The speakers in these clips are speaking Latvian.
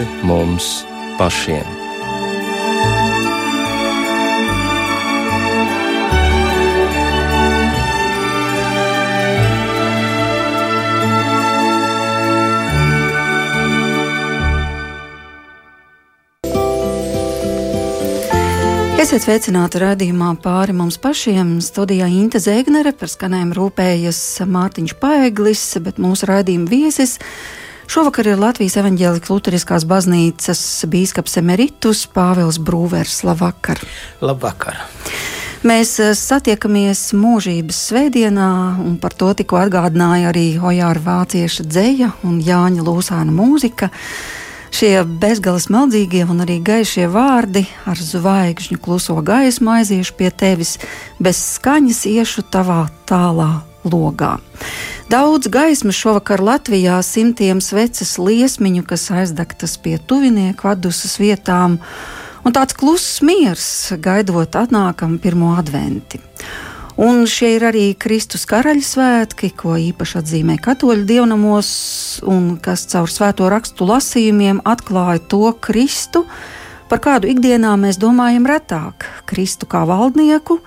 pāri mums pašiem. Esiet sveicināti raidījumā pāri mums pašiem. Studijā Inte Zēgnere par skanējumu rūpējas Mārtiņš Paeglis, bet mūsu raidījuma viesis šovakar ir Latvijas evaņģēlikas Luteriskās baznīcas bīskaps emeritus Pāvils Brūvers. Labvakar! Labvakar! Mēs eh, satiekamies mūžības svētdienā, un par to tikko atgādināja arī Hojāra vācieša dzēja un Jāņa Lūsāna mūzika. Šie bezgalas meldzīgie un arī gaišie vārdi ar zvaigžņu kluso gaismu aiziešu pie tevis, bez skaņas iešu tavā tālā logā. Daudz gaismas šovakar Latvijā, simtiem sveces liesmiņu, kas aizdegtas pie tuvinieku atdusas vietām, un tāds kluss miers, gaidot atnākam pirmo adventi. Un šie ir arī Kristus karaļa svētki, ko īpaši atzīmē katoļu dievnamos, un kas caur svēto rakstu lasījumiem atklāja to Kristu, par kādu ikdienā mēs domājam retāk - Kristu kā valdnieku,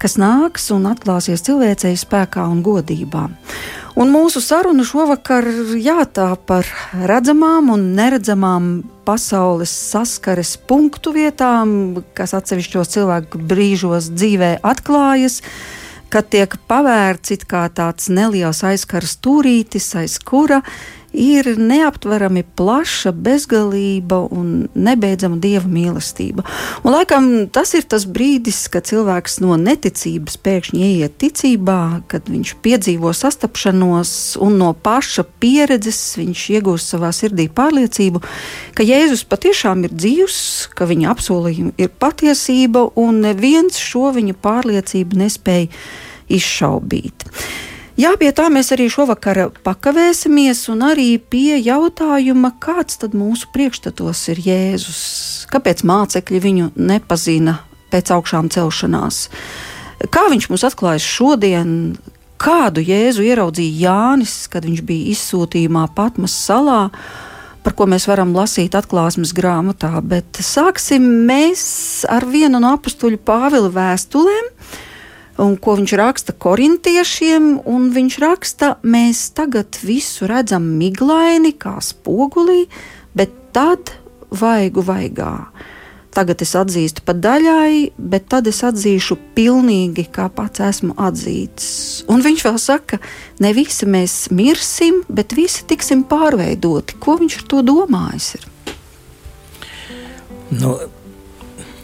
kas nāks un atklāsies cilvēcei spēkā un godībā. Un mūsu saruna šovakar jātā par redzamām un neredzamām pasaules saskares punktu vietām, kas atsevišķos cilvēku brīžos dzīvē atklājas kad tiek pavērts kā tāds neliels aizkars stūrītis, aiz kura ir neaptverami plaša bezgalība un nebeidzama dieva mīlestība. Un, laikam tas ir tas brīdis, kad cilvēks no neticības pēkšņi ieiet ticībā, kad viņš piedzīvo sastapšanos un no paša pieredzes viņš iegūst savā sirdī pārliecību, ka Jēzus patiešām ir dzīvs, ka viņa apsolījumi ir patiesība un neviens šo viņa pārliecību nespēja izšaubīt. Jā, pie tā mēs arī šovakar pakavēsimies, un arī pie jautājuma, kāds tad mūsu priekšstatos ir Jēzus? Kāpēc mācekļi viņu nepazina pēc augšām celšanās? Kā viņš mums atklājas šodien, kādu Jēzu ieraudzīja Jānis, kad viņš bija izsūtījumā Patmas salā, par ko mēs varam lasīt atklāsmes grāmatā. Bet sāksim mēs ar vienu no apstuļu Pāvila vēstulēm un ko viņš raksta korintiešiem. Viņš raksta, mēs tagad visu redzam miglaini, kā spogulī, bet tad vaigu vaigā. Tagad es atzīstu pa daļai, bet tad es atzīšu pilnīgi, kā pats esmu atzīts. Un viņš vēl saka, ne visi mēs mirsim, bet visi tiksim pārveidoti. Ko viņš ar to domājis? Ir? Nu,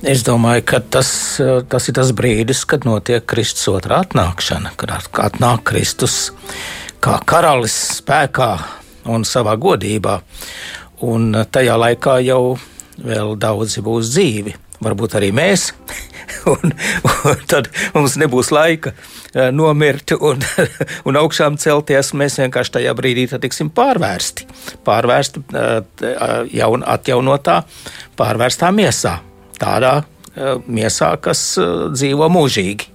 Es domāju, ka tas, tas ir tas brīdis, kad notiek Kristus otrā atnākšana, kad atnāk Kristus kā karalis spēkā un savā godībā. Un tajā laikā jau vēl daudzi būs dzīvi, varbūt arī mēs. Un, un tad mums nebūs laika eh, nomirt un, un augšām celties. Mēs vienkārši tajā brīdī tiksim pārvērsti. Pārvērsti eh, jaun, atjaunotā, pārvērstā miesā tādā uh, miesā, kas uh, dzīvo mūžīgi.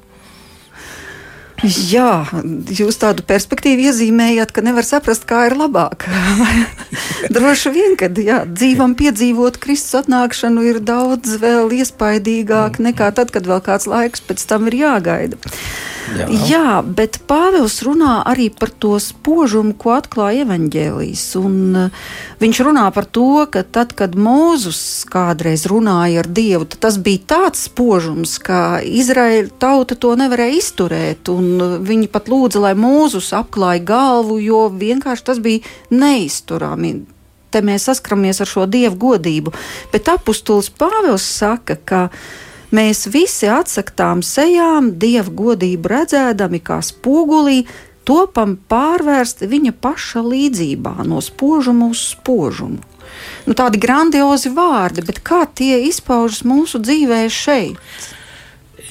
Jā, jūs tādu perspektīvu iezīmējat, ka nevar saprast, kā ir labāk. Droši vien, ka jā, dzīvam piedzīvot Kristus atnākšanu ir daudz vēl iespaidīgāk nekā tad, kad vēl kāds laiks pēc tam ir jāgaida. Jā. Jā, bet Pāvils runā arī par to spožumu, ko atklāja evaņģēlijas. Un uh, viņš runā par to, ka tad, kad Mūzus kādreiz runāja ar Dievu, tas bija tāds spožums, ka Izraēla tauta to nevarēja izturēt. Uh, viņi pat lūdza, lai Mūzus apklāja galvu, jo vienkārši tas bija neizturami te mēs saskaramies ar šo dievu godību. Bet apustulis Pāvils saka, ka Mēs visi atsaktām sejām, dievu godību redzēdami kā spogulī, topam pārvērsti viņa paša līdzībā, no spožuma uz spožumu. Nu, tādi grandiozi vārdi, bet kā tie izpaužas mūsu dzīvē šeit?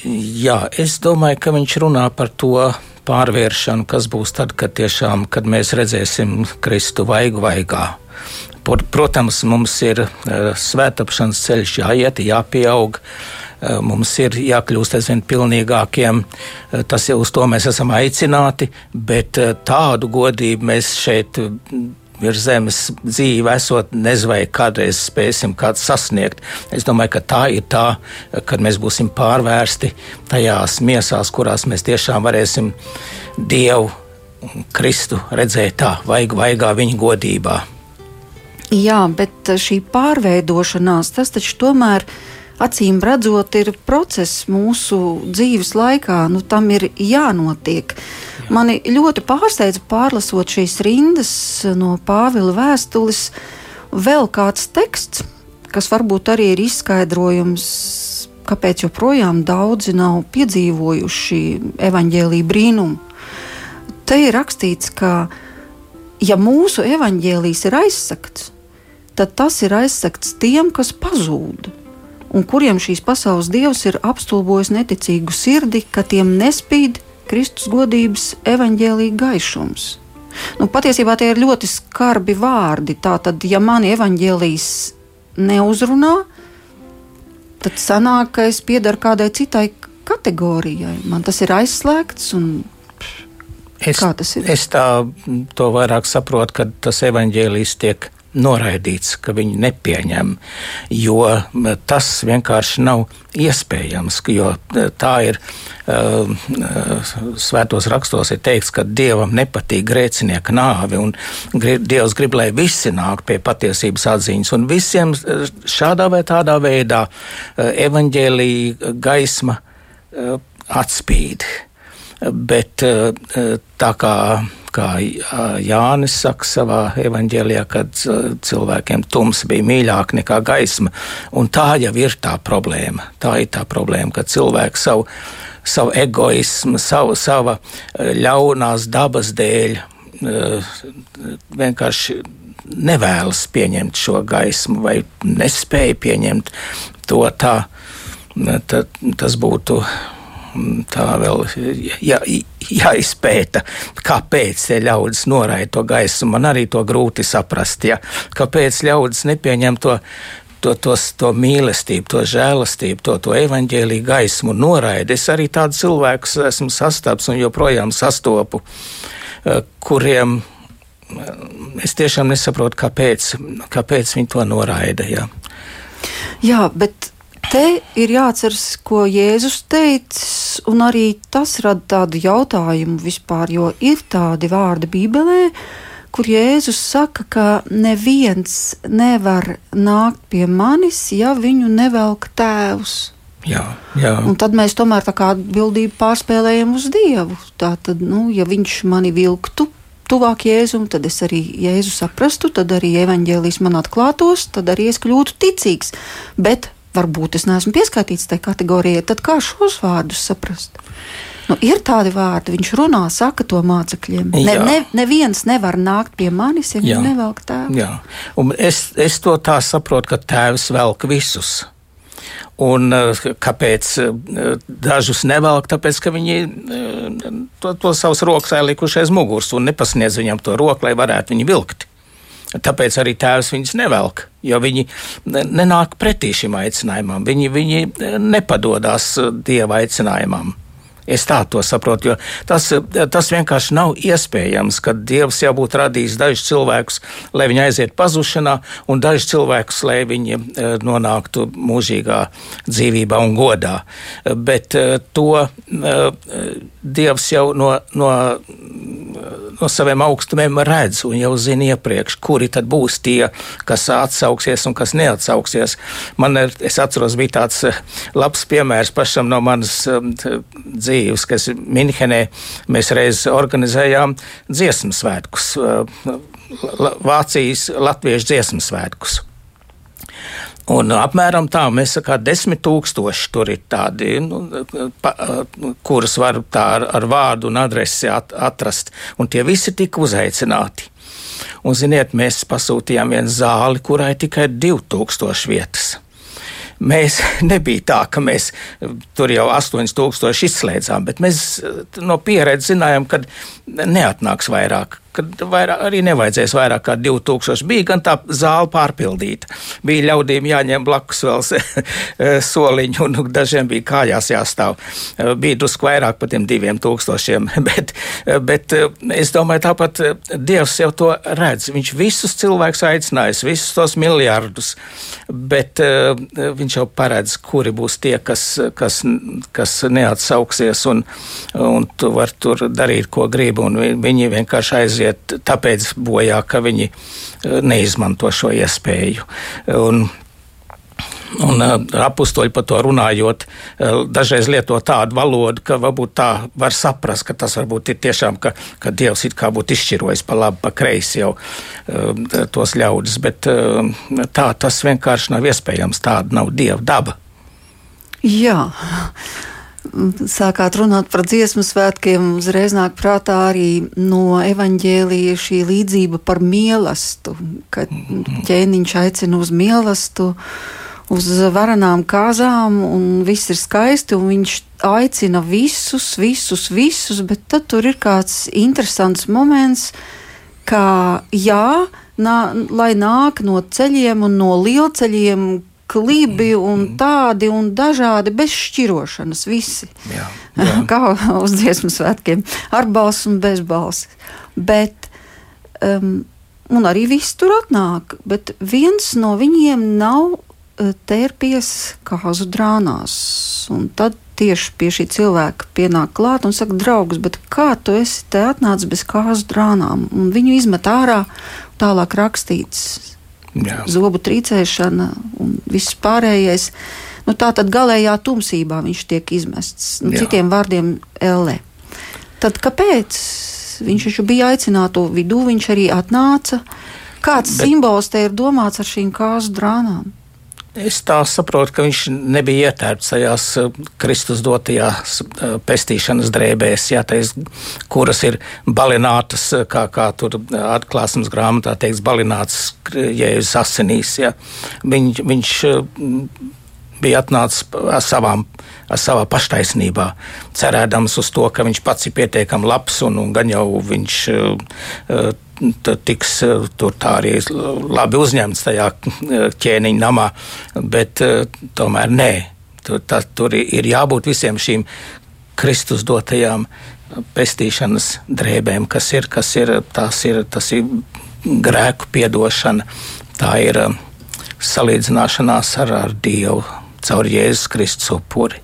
Jā, es domāju, ka viņš runā par to pārvēršanu, kas būs tad, kad, tiešām, kad mēs redzēsim Kristu vaigu vaigā. Protams, mums ir uh, svētapšanas ceļš jāiet, jāpieaug. Uh, mums ir jākļūst aizvien pilnīgākiem. Eh, tas jau uz to mēs esam aicināti, bet eh, tādu godību mēs šeit virs zemes dzīve esot, nezinu, vai kādreiz spēsim kādu sasniegt. Es domāju, ka tā ir tā, kad mēs būsim pārvērsti tajās miesās, kurās mēs tiešām varēsim Dievu, Kristu redzēt tā, vajag, vaigā viņa godībā. Jā, bet šī pārveidošanās, tas taču tomēr acīm redzot, ir process mūsu dzīves laikā. Nu, tam ir jānotiek. Jā. Mani ļoti pārsteidza pārlasot šīs rindas no Pāvila vēstules, vēl kāds teksts, kas varbūt arī ir izskaidrojums, kāpēc joprojām daudzi nav piedzīvojuši evaņģēlīju brīnumu. Te ir rakstīts, ka, ja mūsu evaņģēlījis ir aizsakts, tad tas ir aizsakts tiem, kas pazūd un kuriem šīs pasaules dievs ir apstulbojis neticīgu sirdi, ka tiem nespīd Kristus godības evaņģēlīga gaišums. Nu, patiesībā tie ir ļoti skarbi vārdi. Tātad, ja mani evaņģēlījis neuzrunā, tad sanāk, ka es piedaru kādai citai kategorijai. Man tas ir aizslēgts. Es, es tā to vairāk saprotu, ka tas evaņģēlijs tiek noraidīts, ka viņi nepieņem, jo tas vienkārši nav iespējams. Jo tā ir svētos rakstos, ir teikts, ka dievam nepatīk grēcinieka nāve, un dievs grib, lai visi nāk pie patiesības atziņas, un visiem šādā vai tādā veidā evaņģēlīja gaisma atspīd. Bet tā kā kā Jānis saka savā evanģēlijā, kad cilvēkiem tums bija mīļāk nekā gaisma. Un tā jau ir tā problēma. Tā ir tā problēma, ka cilvēks savu, savu egoismu, savu, sava ļaunās dabas dēļ vienkārši nevēlas pieņemt šo gaismu vai nespēja pieņemt to tā. Tad, tas būtu tā vēl jā, jāizpēta, kāpēc ļaudis noraida to gaismu. Man arī to grūti saprast, ja? kāpēc ļaudis nepieņem to. To, to, to mīlestību, to žēlastību, to, to evaņģēlīgu gaismu noraida. Es arī tādu cilvēku esmu sastaps un joprojām sastopu, eh, kuriem eh, es tiešām nesaprotu, kāpēc, kāpēc viņi to noraida. Jā, jā bet Te ir jāatceras, ko Jēzus teica, un arī tas rada tādu jautājumu vispār, jo ir tādi vārdi Bībelē, kur Jēzus saka, ka neviens nevar nākt pie manis, ja viņu nevelk tēvs. Jā, jā. Un tad mēs tomēr tā kā atbildību pārspēlējam uz Dievu. Tā tad, nu, ja viņš mani vilktu tuvāk Jēzum, tad es arī Jēzu saprastu, tad arī evaņģēlijas man atklātos, tad arī es kļūtu ticīgs. Bet varbūt es neesmu pieskaitīts tajā kategorijā, tad kā šos vārdus saprast? Nu, ir tādi vārdi, viņš runā, saka to mācekļiem. Ne, ne, neviens nevar nākt pie manis, ja viņš nevelk tēvu. Jā, un es, es to tā saprotu, ka tēvs velk visus. Un eh, kāpēc eh, dažus nevelk? Tāpēc, ka viņi eh, to, to savus rokas aizlikuši aiz muguras un nepasniedz viņam to roku, lai varētu viņu vilkt. Tāpēc arī tēvs viņus nevelk, jo viņi nenāk pretī šim aicinājumam. Viņi, viņi nepadodas dieva aicinājumam. Es tā to saprotu, jo tas, tas vienkārši nav iespējams, ka Dievs jau būtu radījis dažus cilvēkus, lai viņi aiziet pazušanā, un dažus cilvēkus, lai viņi e, nonāktu mūžīgā dzīvībā un godā. Bet e, to e, Dievs jau no, no, no saviem augstumiem redz un jau zina iepriekš, kuri tad būs tie, kas atsauksies un kas neatsauksies. Man ir, es atceros, bija tāds labs piemērs pašam no manas dzīves dzīves, kas Minhenē mēs reiz organizējām dziesmu svētkus, Vācijas latviešu dziesmu svētkus. Un apmēram tā, mēs sakām, desmit tūkstoši tur ir tādi, nu, pa, kurus var tā ar, ar vārdu un adresi at, atrast, un tie visi tika uzaicināti. Un, ziniet, mēs pasūtījām vienu zāli, kurai tikai 2000 vietas. Mēs nebija tā, ka mēs tur jau 8000 izslēdzām, bet mēs no pieredzes zinājām, ka neatnāks vairāk. Ka vairāk, arī nevajadzēs vairāk kā 2000. Bija gan tā zāle pārpildīta. Bija ļaudīm jāņem blakus vēl soliņu, un dažiem bija kājās jāstāv. Bija drusku vairāk par tiem diviem tūkstošiem, bet, bet es domāju, tāpat Dievs jau to redz. Viņš visus cilvēkus aicinājis, visus tos miljardus, bet viņš jau paredz, kuri būs tie, kas, kas, kas neatsauksies, un, un tu vari tur darīt, ko gribi, un viņi vienkārši aiziet tāpēc bojā, ka viņi eh, neizmanto šo iespēju. Un, Un uh, apakstoļi par to runājot, uh, dažreiz lieto tādu valodu, ka varbūt tā var saprast, ka tas varbūt ir tiešām, ka, ka Dievs it kā būtu izšķirojis pa labi, pa kreisi jau tos ļaudis, bet tā tas vienkārši nav iespējams, tāda nav Dieva daba. Jā sākāt runāt par dziesmu svētkiem, uzreiz nāk prātā arī no evaņģēlīja šī līdzība par mīlestību, ka ķēniņš aicina uz mīlestību, uz varanām kāzām, un viss ir skaisti, un viņš aicina visus, visus, visus, bet tad tur ir kāds interesants moments, kā jā, nā, lai nāk no ceļiem un no lielceļiem, klibi un mm. tādi un dažādi bez šķirošanas. Visi. Jā, jā. Kā uz dziesmu svētkiem, ar balsi un bez balsi. Bet, um, un arī viss tur atnāk, bet viens no viņiem nav uh, tērpies kāzu drānās. Un tad tieši pie šī cilvēka pienāk klāt un saka, draugs, kā tu esi te atnācis bez kāzu drānām? Un viņu izmet ārā, tālāk rakstīts Jā. zobu trīcēšana un viss pārējais. Nu, tā tad galējā tumsībā viņš tiek izmests. Nu, citiem vārdiem, LE. Tad kāpēc? Viņš taču bija aicināto vidū, viņš arī atnāca. Kāds Bet... simbols te ir domāts ar šīm kāzu drānām? Es tā saprotu, ka viņš nebija ietērpts tajās eh, Kristus dotajās eh, pestīšanas drēbēs, jā, tais, kuras ir balinātas, eh, kā, kā tur atklāsmes grāmatā teiks, balinātas jēzus asinīs. Jā. Viņ, viņš bija atnācis ar savām, ar savā paštaisnībā, cerēdams uz to, ka viņš pats ir pietiekami labs un, un gan jau viņš uh, tiks tur tā arī labi uzņemts tajā ķēniņa namā, bet uh, tomēr nē. Tur, tā, tur ir jābūt visiem šīm Kristus dotajām pestīšanas drēbēm, kas ir, kas ir, ir, tas ir grēku piedošana, tā ir salīdzināšanās ar, ar Dievu caur Jēzus Kristus upuri.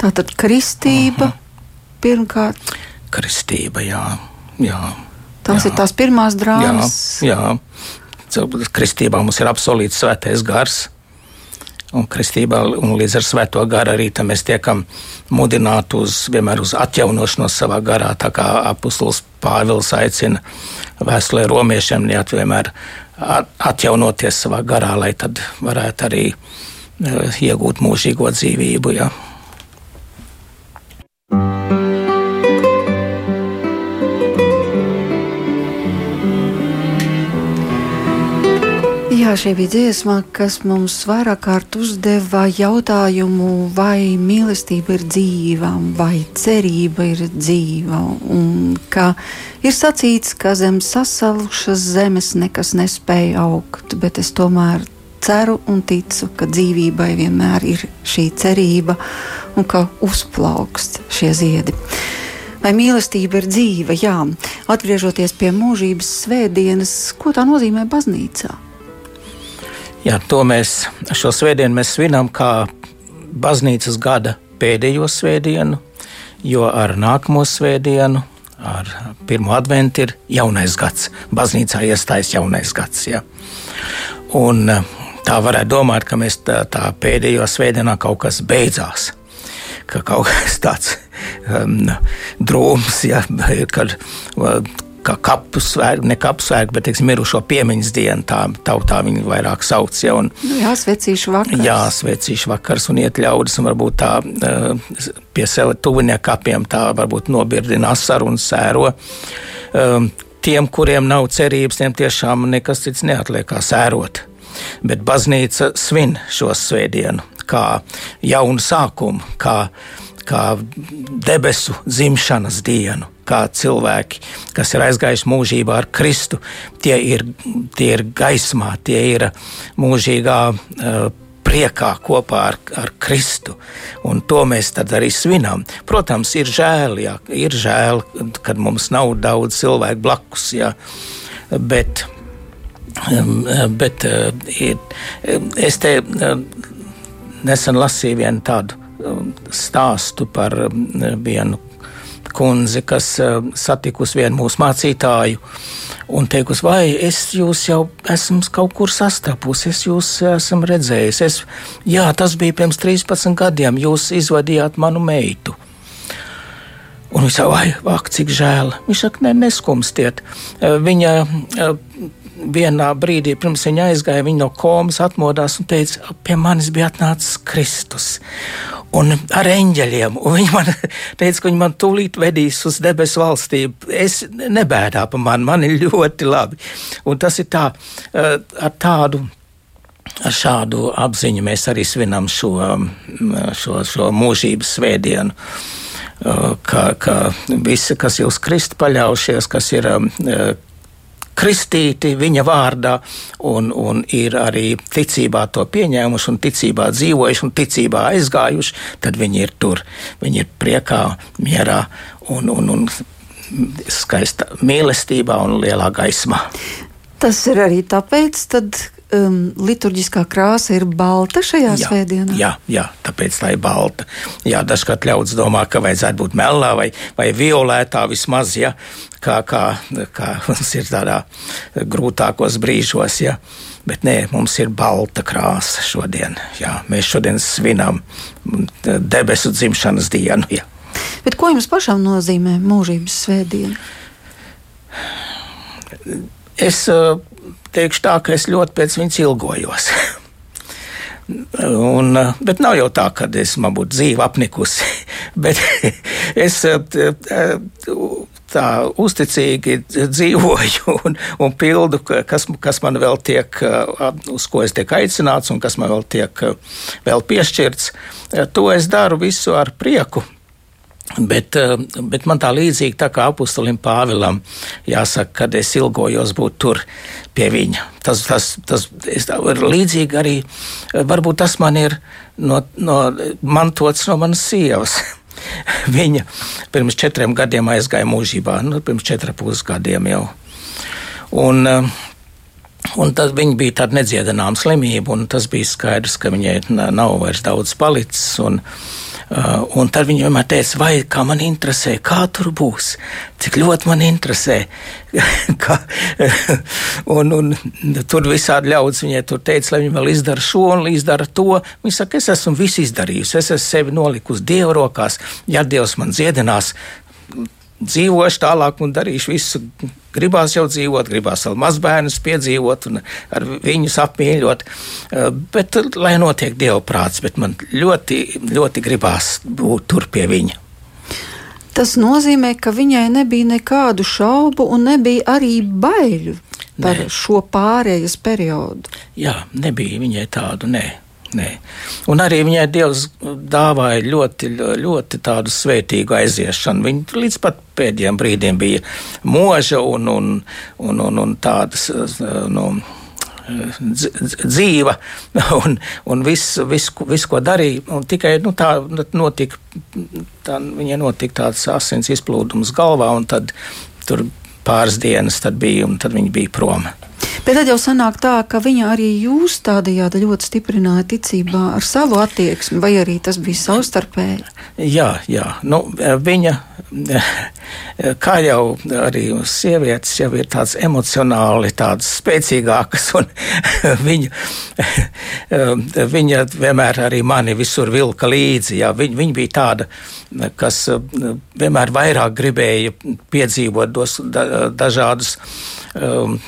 Tā tad kristība uh -huh. pirmkārt. Kristība, jā. jā Tās jā. ir tās pirmās drāmas. Jā, jā. Kristībā mums ir absolūts svētais gars. Un kristībā, un līdz ar svēto garu arī mēs tiekam mudināti uz, vienmēr uz atjaunošanos savā garā. Tā kā apustulis Pāvils aicina vēstulē romiešiem neatvienmēr atjaunoties savā garā, lai tad varētu arī Eh, iegūt mūžīgo dzīvību. Ja. Jā, šī bija dziesma, kas mums vairāk kārt uzdeva jautājumu, vai mīlestība ir dzīva, vai cerība ir dzīva. Un ka ir sacīts, ka zem sasalušas zemes nekas nespēja augt, bet es tomēr ceru un ticu, ka dzīvībai vienmēr ir šī cerība un ka uzplaukst šie ziedi. Vai mīlestība ir dzīva? Jā, atgriežoties pie mūžības svētdienas, ko tā nozīmē baznīcā? Jā, to mēs šo svētdienu mēs svinam kā baznīcas gada pēdējo svētdienu, jo ar nākamo svētdienu, ar pirmo adventu ir jaunais gads. Baznīcā iestājas jaunais gads. Ja. Un tā varētu domāt, ka mēs tā, tā pēdējo svētdienā kaut kas beidzās. Ka kaut kas tāds um, drūms, ja, kad kā kapu svētki, ne kapu svētki, bet teiksim, mirušo piemiņas dienu. Tā tautā viņi vairāk sauc. Ja, un, nu, jā, svecīšu vakars. Jā, svecīšu vakars un iet ļaudis, un varbūt tā pie sev tuvinieku kapiem tā varbūt nobirdina asaru un sēro. Um, tiem, kuriem nav cerības, tiem tiešām nekas cits neatliek kā sērot bet baznīca svin šo svētdienu kā jaunu sākumu, kā, kā debesu dzimšanas dienu, kā cilvēki, kas ir aizgājuši mūžībā ar Kristu, tie ir, tie ir gaismā, tie ir mūžīgā uh, priekā kopā ar, ar Kristu. Un to mēs arī svinam. Protams, ir žēl, jā, ir žēl, kad mums nav daudz cilvēku blakus. Jā, bet, bet uh, es te nesen lasīju vienu tādu stāstu par vienu kundzi, kas uh, satikusi vienu mūsu mācītāju. Un teikusi, vai es jūs jau esmu kaut kur sastapusi, es jūs esmu redzējusi. Es, jā, tas bija pirms 13 gadiem, jūs izvadījāt manu meitu. Un viņš saka, vai, ak, cik žēl. Viņš saka, ne, neskumstiet. Uh, viņa uh, vienā brīdī, pirms viņa aizgāja, viņa no komas atmodās un teica, pie manis bija atnācis Kristus. Un ar eņģeļiem. Un viņa man teica, ka viņa man tūlīt vedīs uz debesu valstību. Es nebēdā par mani, man ir ļoti labi. Un tas ir tā, eh, ar tādu. Ar šādu apziņu mēs arī svinam šo, šo, šo mūžības svētdienu. Eh, ka, ka visi, kas jūs krist paļaujušies, kas ir eh, kristīti viņa vārdā, un, un ir arī ticībā to pieņēmuši, un ticībā dzīvojuši, un ticībā aizgājuši, tad viņi ir tur. Viņi ir priekā, mierā un, un, un skaistā mīlestībā un lielā gaismā. Tas ir arī tāpēc, tad, um, liturģiskā krāsa ir balta šajā jā, svētdienā. Jā, jā, tāpēc tā ir balta. Jā, dažkārt ļaudis domā, ka vajadzētu būt melnā vai, vai violētā vismaz, ja, kā, kā, kā mums ir tādā grūtākos brīžos. Ja. Bet nē, mums ir balta krāsa šodien. Jā. Mēs šodien svinam debesu dzimšanas dienu. Jā. Bet ko jums pašam nozīmē mūžības svētdiena? Es uh, teikšu tā, ka es ļoti pēc viņas ilgojos. Un, bet nav jau tā, ka es man būtu dzīve apnikusi. bet es uh, tā uzticīgi dzīvoju un, un pildu, kas, kas man vēl tiek, uz ko es tiek aicināts un kas man vēl tiek vēl piešķirts. To es daru visu ar prieku. Bet, eh, bet man tā līdzīgi tā kā apustulim Pāvilam, jāsaka, kad es ilgojos būt tur pie viņa. Tas, tas, tas ir līdzīgi arī, eh, varbūt tas man ir no, no, mantots no manas sievas. Viņa pirms četriem gadiem aizgāja mūžībā, nu, pirms četriem pusgadiem jau. Un, eh, Un tad viņa bija tāda nedziedināma slimība, un tas bija skaidrs, ka viņai nav vairs daudz palicis. Un, uh, un tad viņi vienmēr teica, vai kā man interesē, kā tur būs, cik ļoti man interesē. un, un tur visādi ļaudis viņai tur teica, lai viņi vēl izdara šo un izdara to. Viņa saka, es esmu visu izdarījusi, es esmu sevi nolikusi Dieva rokās, ja Dievs man dziedinās dzīvošu tālāk un darīšu visu. Gribās jau dzīvot, gribās vēl mazbērnus piedzīvot un ar viņus apmīļot. Eh, bet lai notiek Dieva prāts, bet man ļoti, ļoti gribās būt tur pie viņa. Tas nozīmē, ka viņai nebija nekādu šaubu un nebija arī baiļu par nē. šo pārējais periodu. Jā, nebija viņai tādu, nē. Nē. Un arī viņai Dievs dāvāja ļoti, ļoti tādu svētīgu aiziešanu. Viņa līdz pat pēdējiem brīdiem bija mūža un, un, un, un, un tādas. Nu, dzīva un, un viss, vis, vis, ko darīja. Un tikai nu, tā notika, tā, viņai notika tāds asins izplūdums galvā, un tad tur pāris dienas bija, un tad viņa bija prom. Bet tad jau sanāk tā, ka viņa arī jūs tādējādi ļoti stiprināja ticībā ar savu attieksmi, vai arī tas bija savstarpēji? Jā, jā. Nu, viņa, kā jau arī sievietes, jau ir tādas emocionāli, tādas spēcīgākas, un viņa, viņa vienmēr arī mani visur vilka līdzi. Jā. Viņa, viņa bija tāda, kas vienmēr vairāk gribēja piedzīvot dos, da, dažādus Um,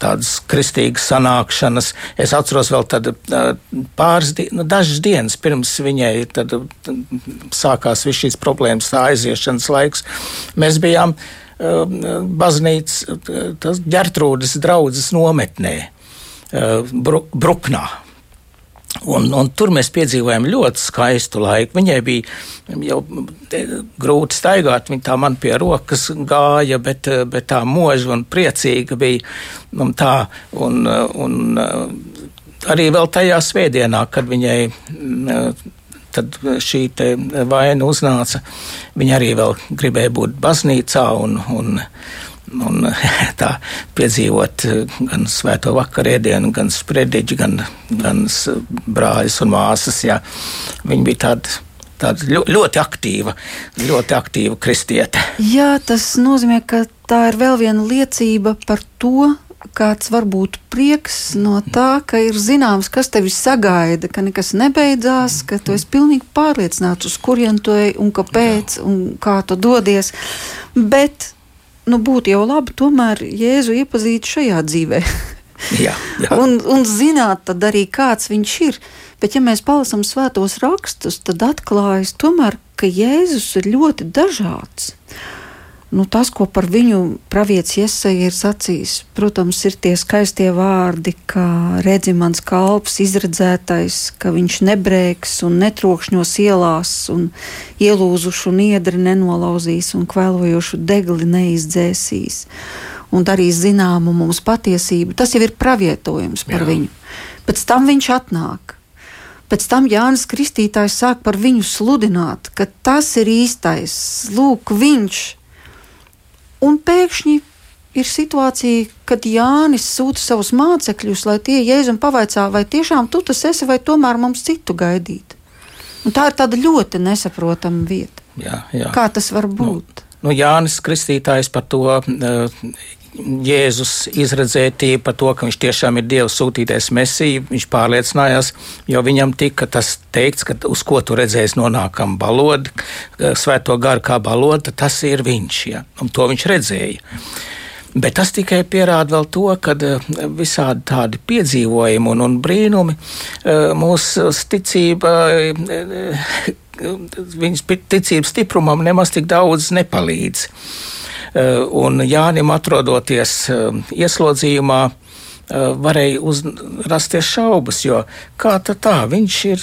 tādas kristīgas sanākšanas. Es atceros vēl tad pāris, nu, dažas dienas pirms viņai tad, sākās viss šīs problēmas, tā aiziešanas laiks. Mēs bijām baznīcas, ģertrūdas draudzes nometnē, Bruknā. Un, un tur mēs piedzīvojām ļoti skaistu laiku. Viņai bija jau grūti staigāt, viņa tā man pie rokas gāja, bet, bet tā mūža un priecīga bija. Un tā, un, un arī vēl tajā svētdienā, kad viņai tad šī vaina uznāca, viņa arī vēl gribēja būt baznīcā un, un un tā piedzīvot eh, gan svēto vakarēdienu, gan sprediķi, gan, gan brāļus un māsas. Jā. Viņi bija tādi. Tāda ļoti aktīva, ļoti aktīva kristiete. Jā, tas nozīmē, ka tā ir vēl viena liecība par to, kāds var būt prieks no tā, ka ir zināms, kas tevi sagaida, ka nekas nebeidzās, ka tu esi pilnīgi pārliecināts, uz kurien tu ej un kāpēc un kā tu dodies. Bet nu, būtu jau labi tomēr Jēzu iepazīt šajā dzīvē. jā, jā. un, un zināt arī, kāds viņš ir. Bet, ja mēs palasām svētos rakstus, tad atklājas tomēr, ka Jēzus ir ļoti dažāds nu, tas, ko par viņu pravietis Iesaija ir sacījis, protams, ir tie skaistie vārdi, ka redzi mans kalps, izredzētais, ka viņš nebrēks un netrokšņos ielās, un ielūzušu niedri nenolauzīs un kvēlojošu degli neizdzēsīs. Un darīs zināmu mums patiesību. Tas jau ir pravietojums par Jā. viņu. Pēc tam viņš atnāk. Pēc tam Jānis Kristītājs sāk par viņu sludināt, ka tas ir īstais. Lūk, viņš ir Un pēkšņi ir situācija, kad Jānis sūta savus mācekļus, lai tie jēzum pavaicā, vai tiešām tu tas esi, vai tomēr mums citu gaidīt. Un tā ir tāda ļoti nesaprotama vieta. Jā, jā. Kā tas var nu, būt? Nu, nu, Jānis Kristītājs par to uh, Jēzus izredzētība par to, ka viņš tiešām ir Dieva sūtītais mesija, viņš pārliecinājās, jo viņam tika tas teikts, ka uz ko tu redzēsi nonākam balodi, svēto garu kā balodi, tas ir viņš, ja, un to viņš redzēja. Bet tas tikai pierāda vēl to, ka eh, visādi tādi piedzīvojumi un, un brīnumi eh, mūsu ticība, eh, viņas ticības stiprumam nemaz tik daudz nepalīdz. Eh, un Jānim atrodoties eh, ieslodzījumā, eh, varēja uz, rasties šaubas, jo kā tā, viņš ir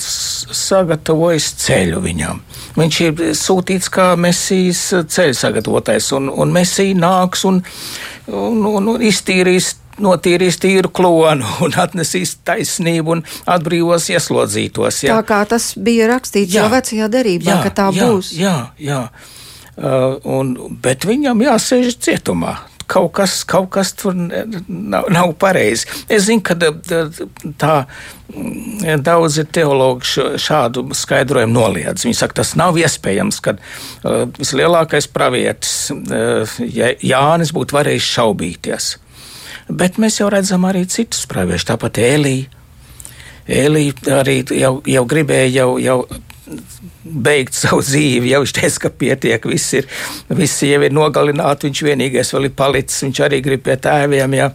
sagatavojis ceļu viņam. Viņš ir sūtīts kā mesijas ceļu sagatavotais, un, un mesija nāks un, un, un, un iztīrīs notīrīs tīru klonu un atnesīs taisnību un atbrīvos ieslodzītos. Jā. Tā kā tas bija rakstīts jā, jau vecajā derībā, jā, ka tā jā, būs. Jā, jā. Uh, un, bet viņam jāsēž cietumā. Kaut kas, kaut kas tur nav, nav pareizi. Es zinu, ka tā mm, daudzi teologi šādu skaidrojumu noliedz. Viņi saka, tas nav iespējams, ka uh, vislielākais pravietis uh, Jānis būtu varējis šaubīties. Bet mēs jau redzam arī citus praviešus, tāpat Elīja. Elīja arī jau, jau gribēja jau, jau beigt savu dzīvi. Jau teica, ka pietiek, viss ir, visi jau ir nogalināti, viņš vienīgais vēl ir palicis, viņš arī grib pie tēviem. Ja.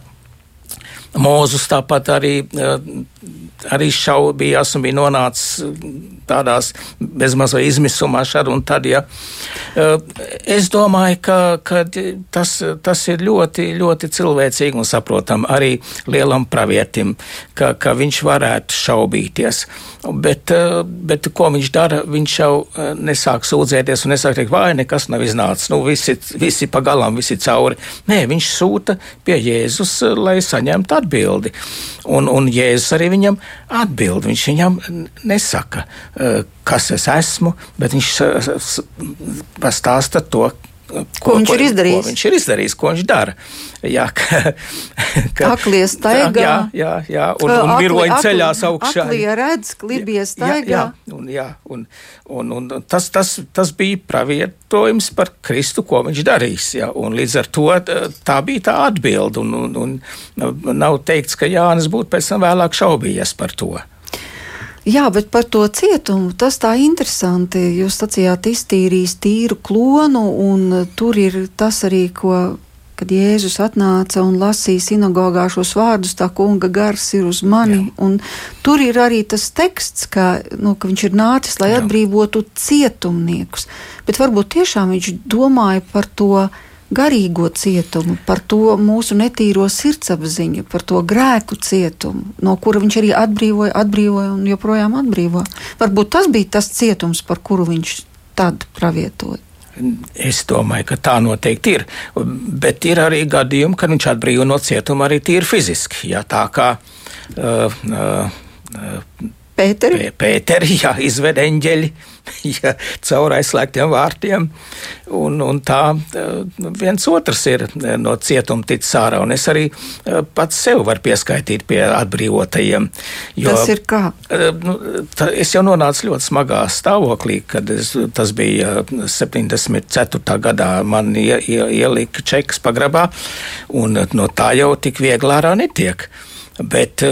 Mūzus tāpat arī, arī šaubījās un bija nonācis tādās bezmaz vai izmisumā šad un tad. Ja. Es domāju, ka, ka tas, tas ir ļoti, ļoti cilvēcīgi un saprotam arī lielam pravietim, ka, ka viņš varētu šaubīties. Bet, bet ko viņš dara? Viņš jau nesāk sūdzēties un nesāk teikt, vai nekas nav iznācis. Nu, visi, visi pagalām, visi cauri. Nē, viņš sūta pie Jēzus, lai saņemtu atbildi. Un, un Jēzus arī viņam atbild. Viņš viņam nesaka, kas es esmu, bet viņš pastāsta to, Ko, ko viņš ir izdarījis? Ko viņš ir izdarījis, ko viņš dara. Jā, ka, ka, aklie staigā. Jā, jā, jā un, un viroņi ceļās augšā. Aklie redz, klibie staigā. Jā, jā, un, jā, un, un, un tas, tas, tas bija pravietojums par Kristu, ko viņš darīs. Jā, un līdz ar to tā bija tā atbilde. Un, un, un nav teikts, ka Jānis būtu pēc tam vēlāk šaubījies par to. Jā, bet par to cietumu tas tā interesanti. Jūs sacījāt, iztīrīs tīru klonu, un tur ir tas arī, ko, kad Jēzus atnāca un lasīja sinagogā šos vārdus, tā kunga gars ir uz mani. Tur ir arī tas teksts, ka, nu, ka viņš ir nācis, lai Jā. atbrīvotu cietumniekus. Bet varbūt tiešām viņš domāja par to garīgo cietumu, par to mūsu netīro sirdsapziņu, par to grēku cietumu, no kura viņš arī atbrīvoja, atbrīvoja un joprojām atbrīvo. Varbūt tas bija tas cietums, par kuru viņš tad pravietoja. Es domāju, ka tā noteikti ir. Bet ir arī gadījumi, kad viņš atbrīvo no cietuma arī tīri fiziski. Ja, tā kā uh, uh, Pēteri. Pēteri, jā, izved eņģeļi jā, caur aizslēgtiem vārtiem. Un, un tā viens otrs ir no cietuma ticis ārā. Un es arī pats sev varu pieskaitīt pie atbrīvotajiem. Jo, tas ir kā? Nu, tā, es jau nonācu ļoti smagā stāvoklī, kad es, tas bija 74. gadā. Man ie, ie, ielika čekas pagrabā, un no tā jau tik viegli ārā netiek. Bet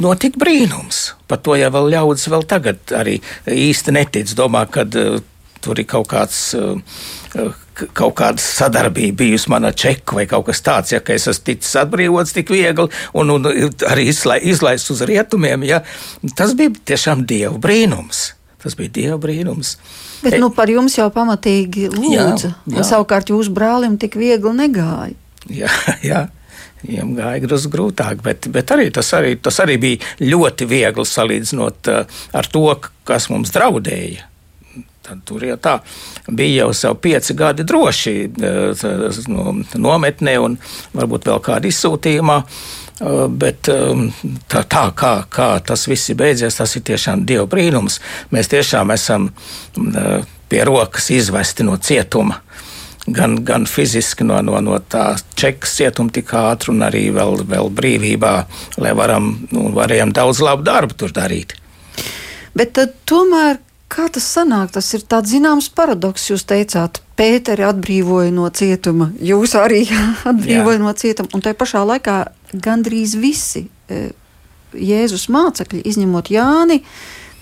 notika brīnums. Par to jau ļaudis vēl tagad arī īsti netic. Domā, ka uh, tur ir kaut kāds. Uh, kaut kāda sadarbība bijusi manā čeku vai kaut kas tāds, ja es esmu ticis atbrīvots tik viegli un, un arī izlaists uz rietumiem. Ja, tas bija tiešām dieva brīnums. Tas bija dieva brīnums. Bet e, nu, par jums jau pamatīgi lūdza. Jā, jā. Savukārt jūsu brālim tik viegli negāja. Jā, jā. Viņam gāja drusku grūtāk, bet, bet arī tas, arī tas arī bija ļoti viegli salīdzinot uh, ar to, kas mums draudēja. Tad tur jau tā bija jau savu pieci gadi droši uh, no, nometnē un varbūt vēl kādā izsūtījumā. Uh, bet um, tā, tā kā, kā tas viss ir beidzies, tas ir tiešām Dieva brīnums. Mēs tiešām esam pie rokas izvesti no cietuma gan, gan fiziski no, no, no tā čekas cietuma tik ātri, un arī vēl, vēl brīvībā, lai varam, nu, varējām daudz labu darbu tur darīt. Bet tad, tomēr, kā tas sanāk, tas ir tāds zināms paradoks. Jūs teicāt, Pēteri atbrīvoja no cietuma, jūs arī atbrīvoja no cietuma, un tajā pašā laikā gandrīz visi e, Jēzus mācekļi, izņemot Jāni,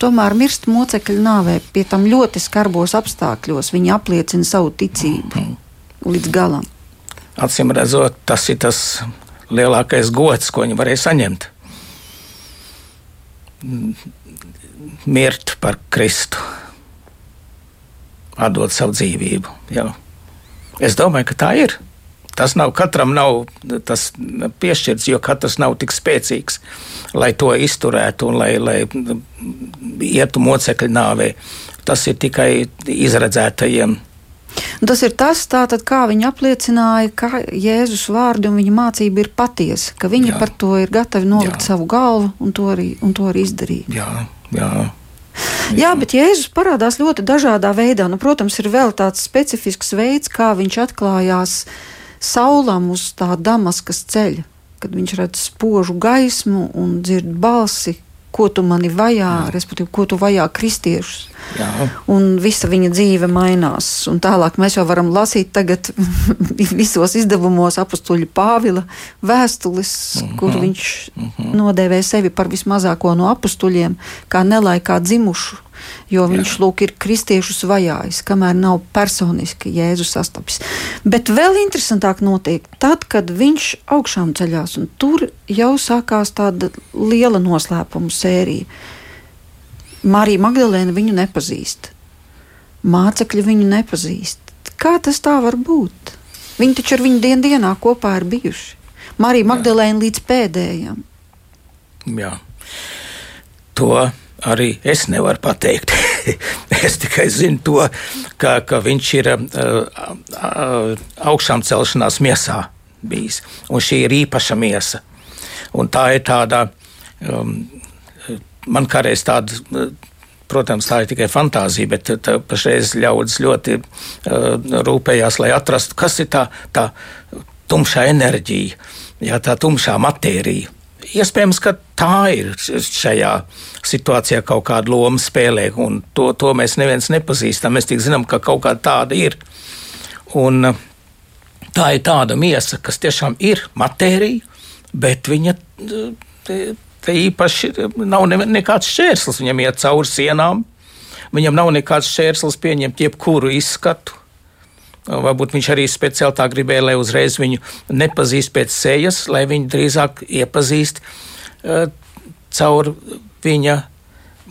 tomēr mirst mocekļu nāvē, pie tam ļoti skarbos apstākļos. Viņi apliecina savu ticību līdz galam. Acīm redzot, tas ir tas lielākais gods, ko viņi varēja saņemt. Mirt par Kristu, atdot savu dzīvību. Jā. Es domāju, ka tā ir. Tas nav katram nav tas piešķirts, jo katrs nav tik spēcīgs, lai to izturētu un lai, lai ietu mocekļu nāvē. Tas ir tikai izredzētajiem. Tas ir tas, tātad, kā viņi apliecināja, ka Jēzus vārdi un viņa mācība ir patiesa, ka viņi jā. par to ir gatavi nolikt jā. savu galvu un to arī, un to arī izdarīt. Jā, jā. Jā, bet Jēzus parādās ļoti dažādā veidā. Nu, protams, ir vēl tāds specifisks veids, kā viņš atklājās uh, saulam uz tā Damaskas ceļa, kad viņš redz spožu gaismu un dzird balsi, ko tu mani vajā, Jā. respektīvi, ko tu vajā kristiešus. Jā. Un visa viņa dzīve mainās. Un tālāk mēs jau varam lasīt tagad visos izdevumos apakstuļu Pāvila vēstules, uh mhm. -huh. kur viņš mhm. -huh. nodēvē sevi par vismazāko no apakstuļiem, kā nelaikā dzimušu jo viņš Jā. lūk ir kristiešus vajājis, kamēr nav personiski Jēzus sastapis. Bet vēl interesantāk notiek tad, kad viņš augšām ceļās, un tur jau sākās tāda liela noslēpuma sērija. Marija Magdalēna viņu nepazīst, mācekļi viņu nepazīst. Kā tas tā var būt? Viņi taču ar viņu dien dienā kopā ir bijuši. Marija Magdalēna līdz pēdējiem. Jā. To arī es nevaru pateikt. es tikai zinu to, ka, ka viņš ir uh, uh, augšām celšanās miesā bijis. Un šī ir īpaša miesa. Un tā ir tāda, um, man kādreiz tāda. Protams, tā ir tikai fantāzija, bet pašreiz ļaudis ļoti uh, rūpējās, lai atrastu, kas ir tā, tā tumšā enerģija, jā, tā tumšā matērija iespējams, ka tā ir šajā situācijā kaut kāda loma spēlē, un to, to mēs neviens nepazīstam. Mēs tikai zinām, ka kaut kāda tāda ir. Un tā ir tāda miesa, kas tiešām ir matērija, bet viņa te, te īpaši nav ne, nekāds šķērslis. Viņam iet cauri sienām, viņam nav nekāds šķērslis pieņemt jebkuru izskatu. Varbūt viņš arī speciāli tā gribēja, lai uzreiz viņu nepazīst pēc sejas, lai viņu drīzāk iepazīst uh, caur viņa,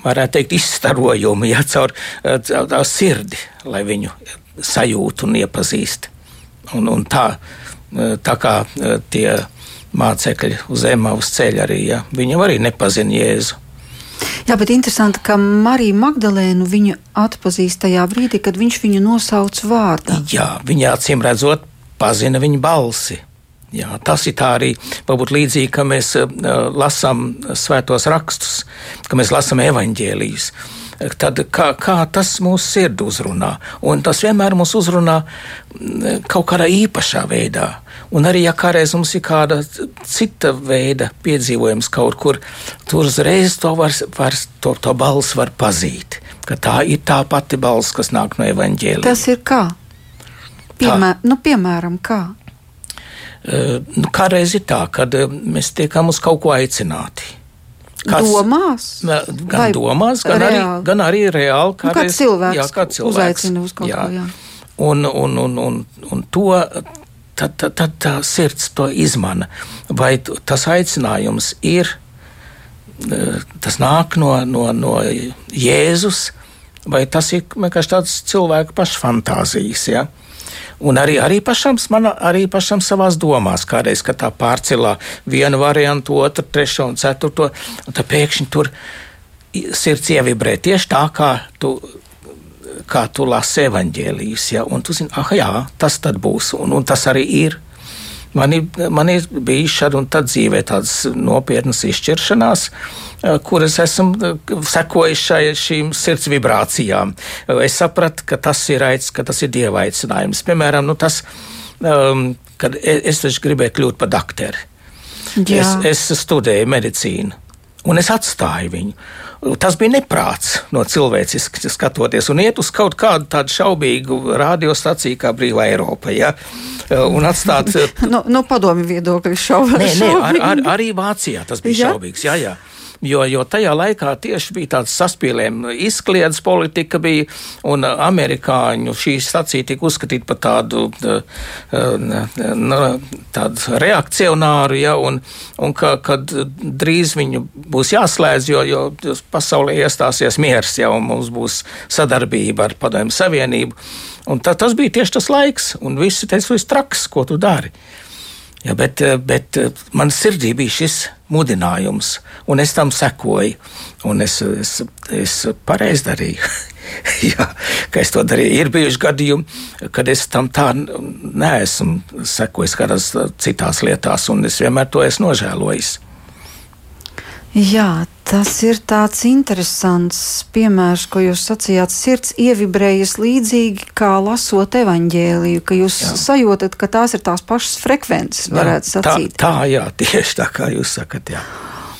varētu teikt, izstarojumu, ja caur uh, tā sirdi, lai viņu sajūtu un iepazīst. Un, un tā, tā kā tie mācekļi uz Emmaus ceļa arī, ja, viņi arī nepazina Jēzu. Jā, bet interesanti, ka Marija Magdalēnu viņa atpazīst tajā brīdī, kad viņš viņu nosauc vārdā. Jā, viņa acīm redzot, pazina viņa balsi. Jā, tas ir tā arī varbūt līdzīgi, ka mēs uh, lasām svētos rakstus, ka mēs lasām evaņģēlijas. Tad kā, kā tas mūsu sirdi uzrunā? Un tas vienmēr mūs uzrunā kaut kādā īpašā veidā. Un arī, ja kādreiz mums ir kāda cita veida piedzīvojums kaut kur, tur uzreiz to, var, var, to, to balsi var pazīt. Tā ir tā pati balss, kas nāk no evaņģēlijas. Tas ir kā? Piemēr, nu, piemēram, kā? Uh, nu, kādreiz ir tā, kad uh, mēs tiekam uz kaut ko aicināti. Kāds, domās? Gan domās, gan reāli? arī, gan arī reāli. Kādreiz, nu, kāds cilvēks, jā, kāds cilvēks uzaicina uz kaut jā. ko. Jā. Un, un, un, un, un to tad, tad, tad tā sirds to izmana. Vai tas aicinājums ir, e, tas nāk no, no, no Jēzus, vai tas ir vienkārši tāds cilvēku pašu fantāzijas. Ja? Un arī, arī, pašam, man, arī pašam savās domās, kādreiz, kad tā pārcelā vienu variantu, otru, trešo un ceturto, un tad pēkšņi tur sirds ievibrē tieši tā, kā tu kā tu lasi evaņģēlijas, ja, un tu zini, ah, jā, tas tad būs, un, un tas arī ir. Man ir, man ir šādi un tad dzīvē tādas nopietnas izšķiršanās, eh, kuras esmu eh, sekojis šai, šīm sirds vibrācijām. Es sapratu, ka tas ir aicinājums, ka tas ir dieva aicinājums. Piemēram, nu tas, um, kad e, es taču gribēju kļūt par doktoru. Es, es studēju medicīnu, un es atstāju viņu. Tas bija neprāts no cilvēciski skatoties un iet uz kaut kādu tādu šaubīgu radiostaciju kā Brīvā Eiropa. Ja? Un atstāt. no, no padomju viedokļa šaubīgs. Nē, nē, ar, ar, arī Vācijā tas bija ja? šaubīgs. Jā, jā. Jo, jo tajā laikā tieši bija tāds saspīlējums, izkliedz politika bija, un amerikāņu šī stacija tika uzskatīta par tādu, tādu reakcionāru, ja, un, un ka, kad drīz viņu būs jāslēdz, jo, jo pasaulē iestāsies miers, ja, un mums būs sadarbība ar Padomju Savienību. Un tā, tas bija tieši tas laiks, un visi teica, viss traks, ko tu dari. Ja, bet, eh, bet eh, man sirdī bija šis mudinājums, un es tam sekoju. Es, es, es pareizi darīju. Jā, ka es to darīju. Ir bijuši gadījumi, kad es tam tā neesmu sekojis kādās citās lietās, un es vienmēr to esmu nožēlojis. Jā, tas ir tāds interesants piemērs, ko jūs sacījāt. Sirds ievibrējas līdzīgi kā lasot evaņģēliju, ka jūs jā. sajūtat, ka tās ir tās pašas frekvences, varētu jā, sacīt. Tā, tā, jā, tieši tā kā jūs sakat. Jā.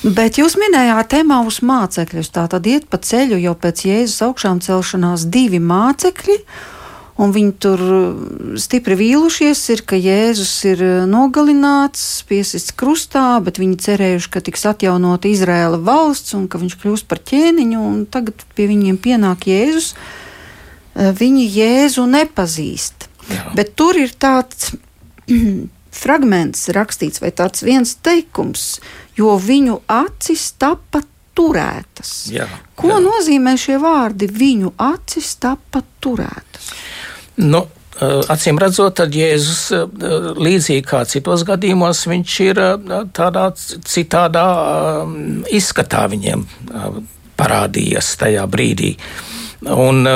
Bet jūs minējāt Emaus mācekļus. Tā tad iet pa ceļu jau pēc Jēzus augšām celšanās divi mācekļi un viņi tur uh, stipri vīlušies, ir, ka Jēzus ir uh, nogalināts, piesists krustā, bet viņi cerējuši, ka tiks atjaunota Izraēla valsts un ka viņš kļūs par ķēniņu, un tagad pie viņiem pienāk Jēzus. Uh, viņi Jēzu nepazīst, Jā. bet tur ir tāds fragments rakstīts, vai tāds viens teikums, jo viņu acis tapa turētas. Jā, Ko jā. nozīmē šie vārdi? Viņu acis tapa turētas. Nu, eh, Acīm redzot, tad Jēzus eh, līdzīgi kā citos gadījumos, viņš ir eh, tādā citādā izskatā viņiem parādījies tajā brīdī. Un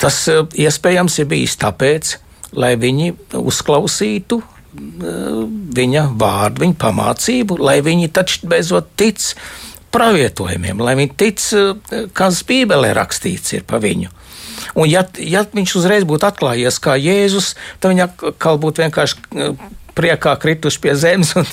tas iespējams ir bijis tāpēc, lai viņi uzklausītu viņa vārdu, viņa pamācību, lai viņi taču beidzot tic pravietojumiem, lai viņi tic, kas Bībelē rakstīts ir pa viņu. Un ja, ja viņš uzreiz būtu atklājies kā Jēzus, tad viņa atkal būtu vienkārši eh, priekā krituši pie zemes, un,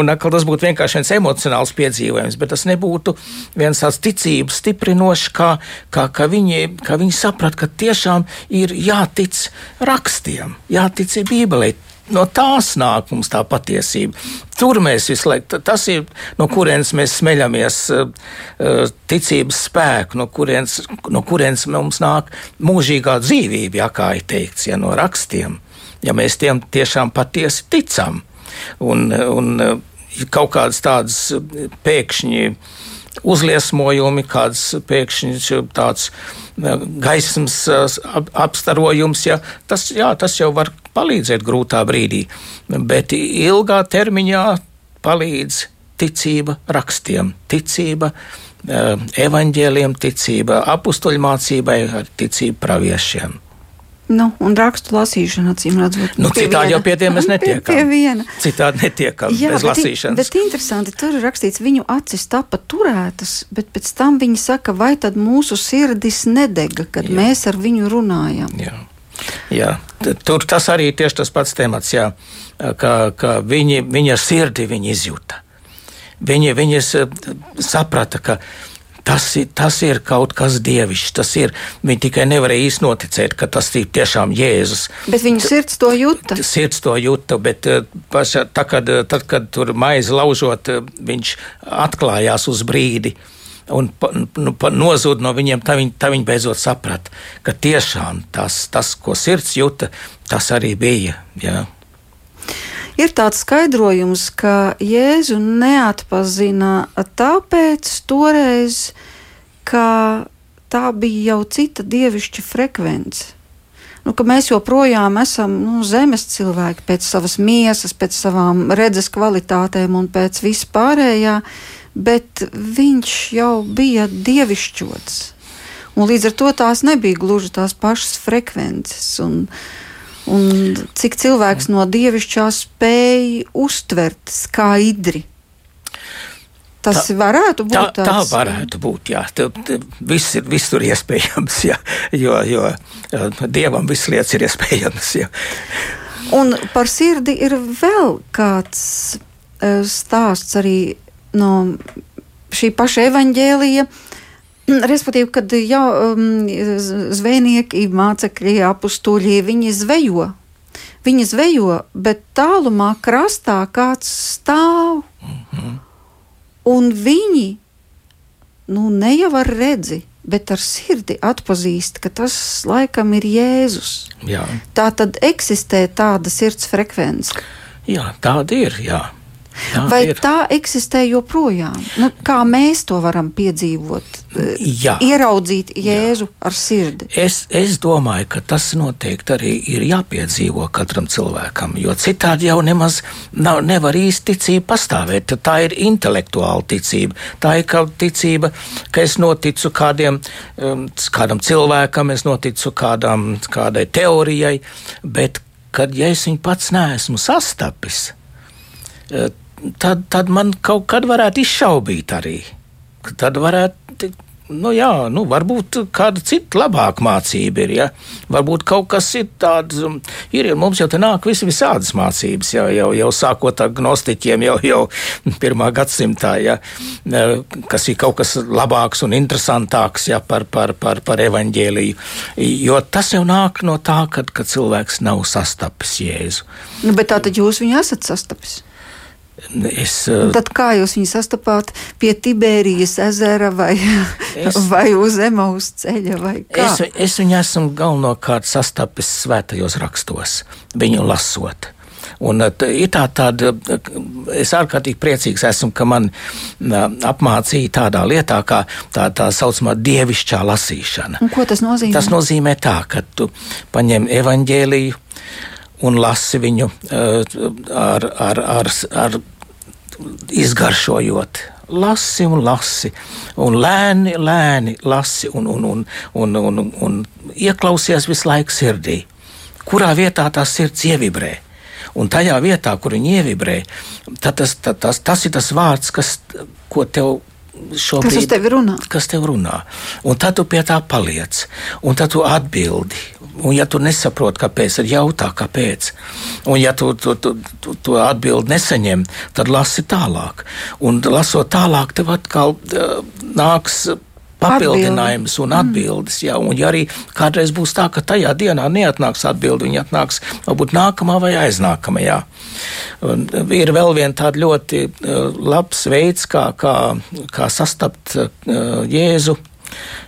un tas būtu vienkārši viens emocionāls piedzīvojums, bet tas nebūtu viens tāds ticības stiprinošs, kā, kā, kā, viņi, kā viņi saprat, ka tiešām ir jātic rakstiem, jātic Bībelē no tās nāk mums tā patiesība. Tur mēs visu laiku, tas ir no kurienes mēs smeļamies uh, ticības spēku, no kurienes, no kurienes mums nāk mūžīgā dzīvība, ja kā ir teikts, ja no rakstiem, ja mēs tiem tiešām patiesi ticam. Un, un uh, kaut kādas tādas pēkšņi uzliesmojumi, kāds pēkšņi tāds gaismas apstarojums, ja, tas, jā, tas jau var palīdzēt grūtā brīdī, bet ilgā termiņā palīdz ticība rakstiem, ticība evaņģēliem, ticība apstuļmācībai, ticība praviešiem. Nu, un rakstu lasīšana, acīm redzot, nu, citādi jau pie tiem mēs netiekam. Pie viena. Citādi netiekam Jā, bez bet, lasīšanas. Bet interesanti, tur ir rakstīts, viņu acis tapa turētas, bet pēc tam viņi saka, vai tad mūsu sirdis nedega, kad jā. mēs ar viņu runājam. Jā. Jā, tur tas arī tieši tas pats temats, jā, ka, ka viņi, viņa sirdi viņi izjūta. Viņi, viņas saprata, ka viņi Tas ir, tas ir kaut kas dievišķs. Tas ir. Viņi tikai nevarēja īsti noticēt, ka tas ir tiešām Jēzus. Bet viņa sirds to jūta. Sirds to jūta, bet eh, paša, tā, kad, eh, tad, kad tur maizi laužot, eh, viņš atklājās uz brīdi. Un nu, nozuda no viņiem, tā viņi, tā viņi beidzot saprata, ka tiešām tas, tas, ko sirds jūta, tas arī bija. Jā. Ir tāds skaidrojums, ka Jēzu neatpazina tāpēc toreiz, ka tā bija jau cita dievišķa frekvence. Nu, mēs joprojām esam nu, zemes cilvēki pēc savas miesas, pēc savām redzes kvalitātēm un pēc vispārējā, bet viņš jau bija dievišķots. Un līdz ar to tās nebija gluži tās pašas frekvences. Un, uh, un cik cilvēks no dievišķā spēja uztvert skaidri. Tas tā, varētu būt tā, tāds. Tā varētu būt, jā. Viss ir visur iespējams, jā, jo, jo dievam viss lietas ir iespējams. Jā. Un par sirdi ir vēl kāds stāsts arī no šī paša evaņģēlija. Respektīvi, kad jau um, zvejnieki, mācekļi, apstuļi, viņi zvejo. Viņi zvejo, bet tālumā krastā kāds stāv. Mm -hmm. Un viņi nu, ne jau ar redzi, bet ar sirdi atpazīst, ka tas laikam ir Jēzus. Jā. Tā tad eksistē tāda sirds frekvence. Jā, tāda ir. Jā. Tā Vai ir. tā eksistē joprojām? Nu, kā mēs to varam piedzīvot? Jā. Ieraudzīt Jēzu Jā. ar sirdi. Es, es domāju, ka tas noteikti arī ir jāpiedzīvo katram cilvēkam, jo citādi jau nemaz nav, nevar īsti ticība pastāvēt. Tā ir intelektuāla ticība. Tā ir kā ticība, ka es noticu kādiem, um, kādam cilvēkam, es noticu kādam, kādai teorijai, bet kad ja es viņu pats neesmu sastapis, uh, tad, tad man kaut kad varētu izšaubīt arī. Tad varētu, nu jā, nu varbūt kāda cita labāka mācība ir. Ja? Varbūt kaut kas ir tāds, um, ir, mums jau te nāk visi visādas mācības, jau, jau, jau sākot ar gnostiķiem, jau, jau pirmā gadsimtā, ja? kas ir kaut kas labāks un interesantāks ja? par, par, par, par evaņģēliju. Jo tas jau nāk no tā, kad, kad cilvēks nav sastapis Jēzu. Nu, bet tā tad jūs viņu esat sastapis? Es, uh, Tad kā jūs viņu sastapāt pie Tibērijas ezera vai, es, vai uz Emaus ceļa? Es, es viņu esmu galvenokārt sastapis svētajos rakstos, viņu lasot. Un ir tā, tāda, es ārkārtīgi priecīgs esmu, ka man apmācīja tādā lietā, kā tā, tā saucamā dievišķā lasīšana. Un ko tas nozīmē? Tas nozīmē tā, ka tu paņem evaņģēliju un lasi viņu ar, ar, ar, ar izgaršojot. Lasi un lasi, un lēni, lēni lasi, un, un, un, un, un, un, un ieklausies visu laiku sirdī. Kurā vietā tā sirds ievibrē? Un tajā vietā, kur viņi ievibrē, tas, tas, tas, tas ir tas vārds, kas, ko tev šobrīd, kas tev runā. Kas tev runā. Un tad tu pie tā paliec, un tad tu atbildi. Un, ja tu nesaproti, kāpēc, tad jautā, kāpēc. Un, ja tu to tu, tu, tu atbildi nesaņem, tad lasi tālāk. Un, lasot tālāk, tev atkal uh, nāks papildinājums un atbildes. Jā, un ja arī kādreiz būs tā, ka tajā dienā neatnāks atbildi, viņa atnāks varbūt nākamā vai aiznākamajā. Un ir vēl viens tāds ļoti labs veids, kā, kā, kā sastapt Jēzu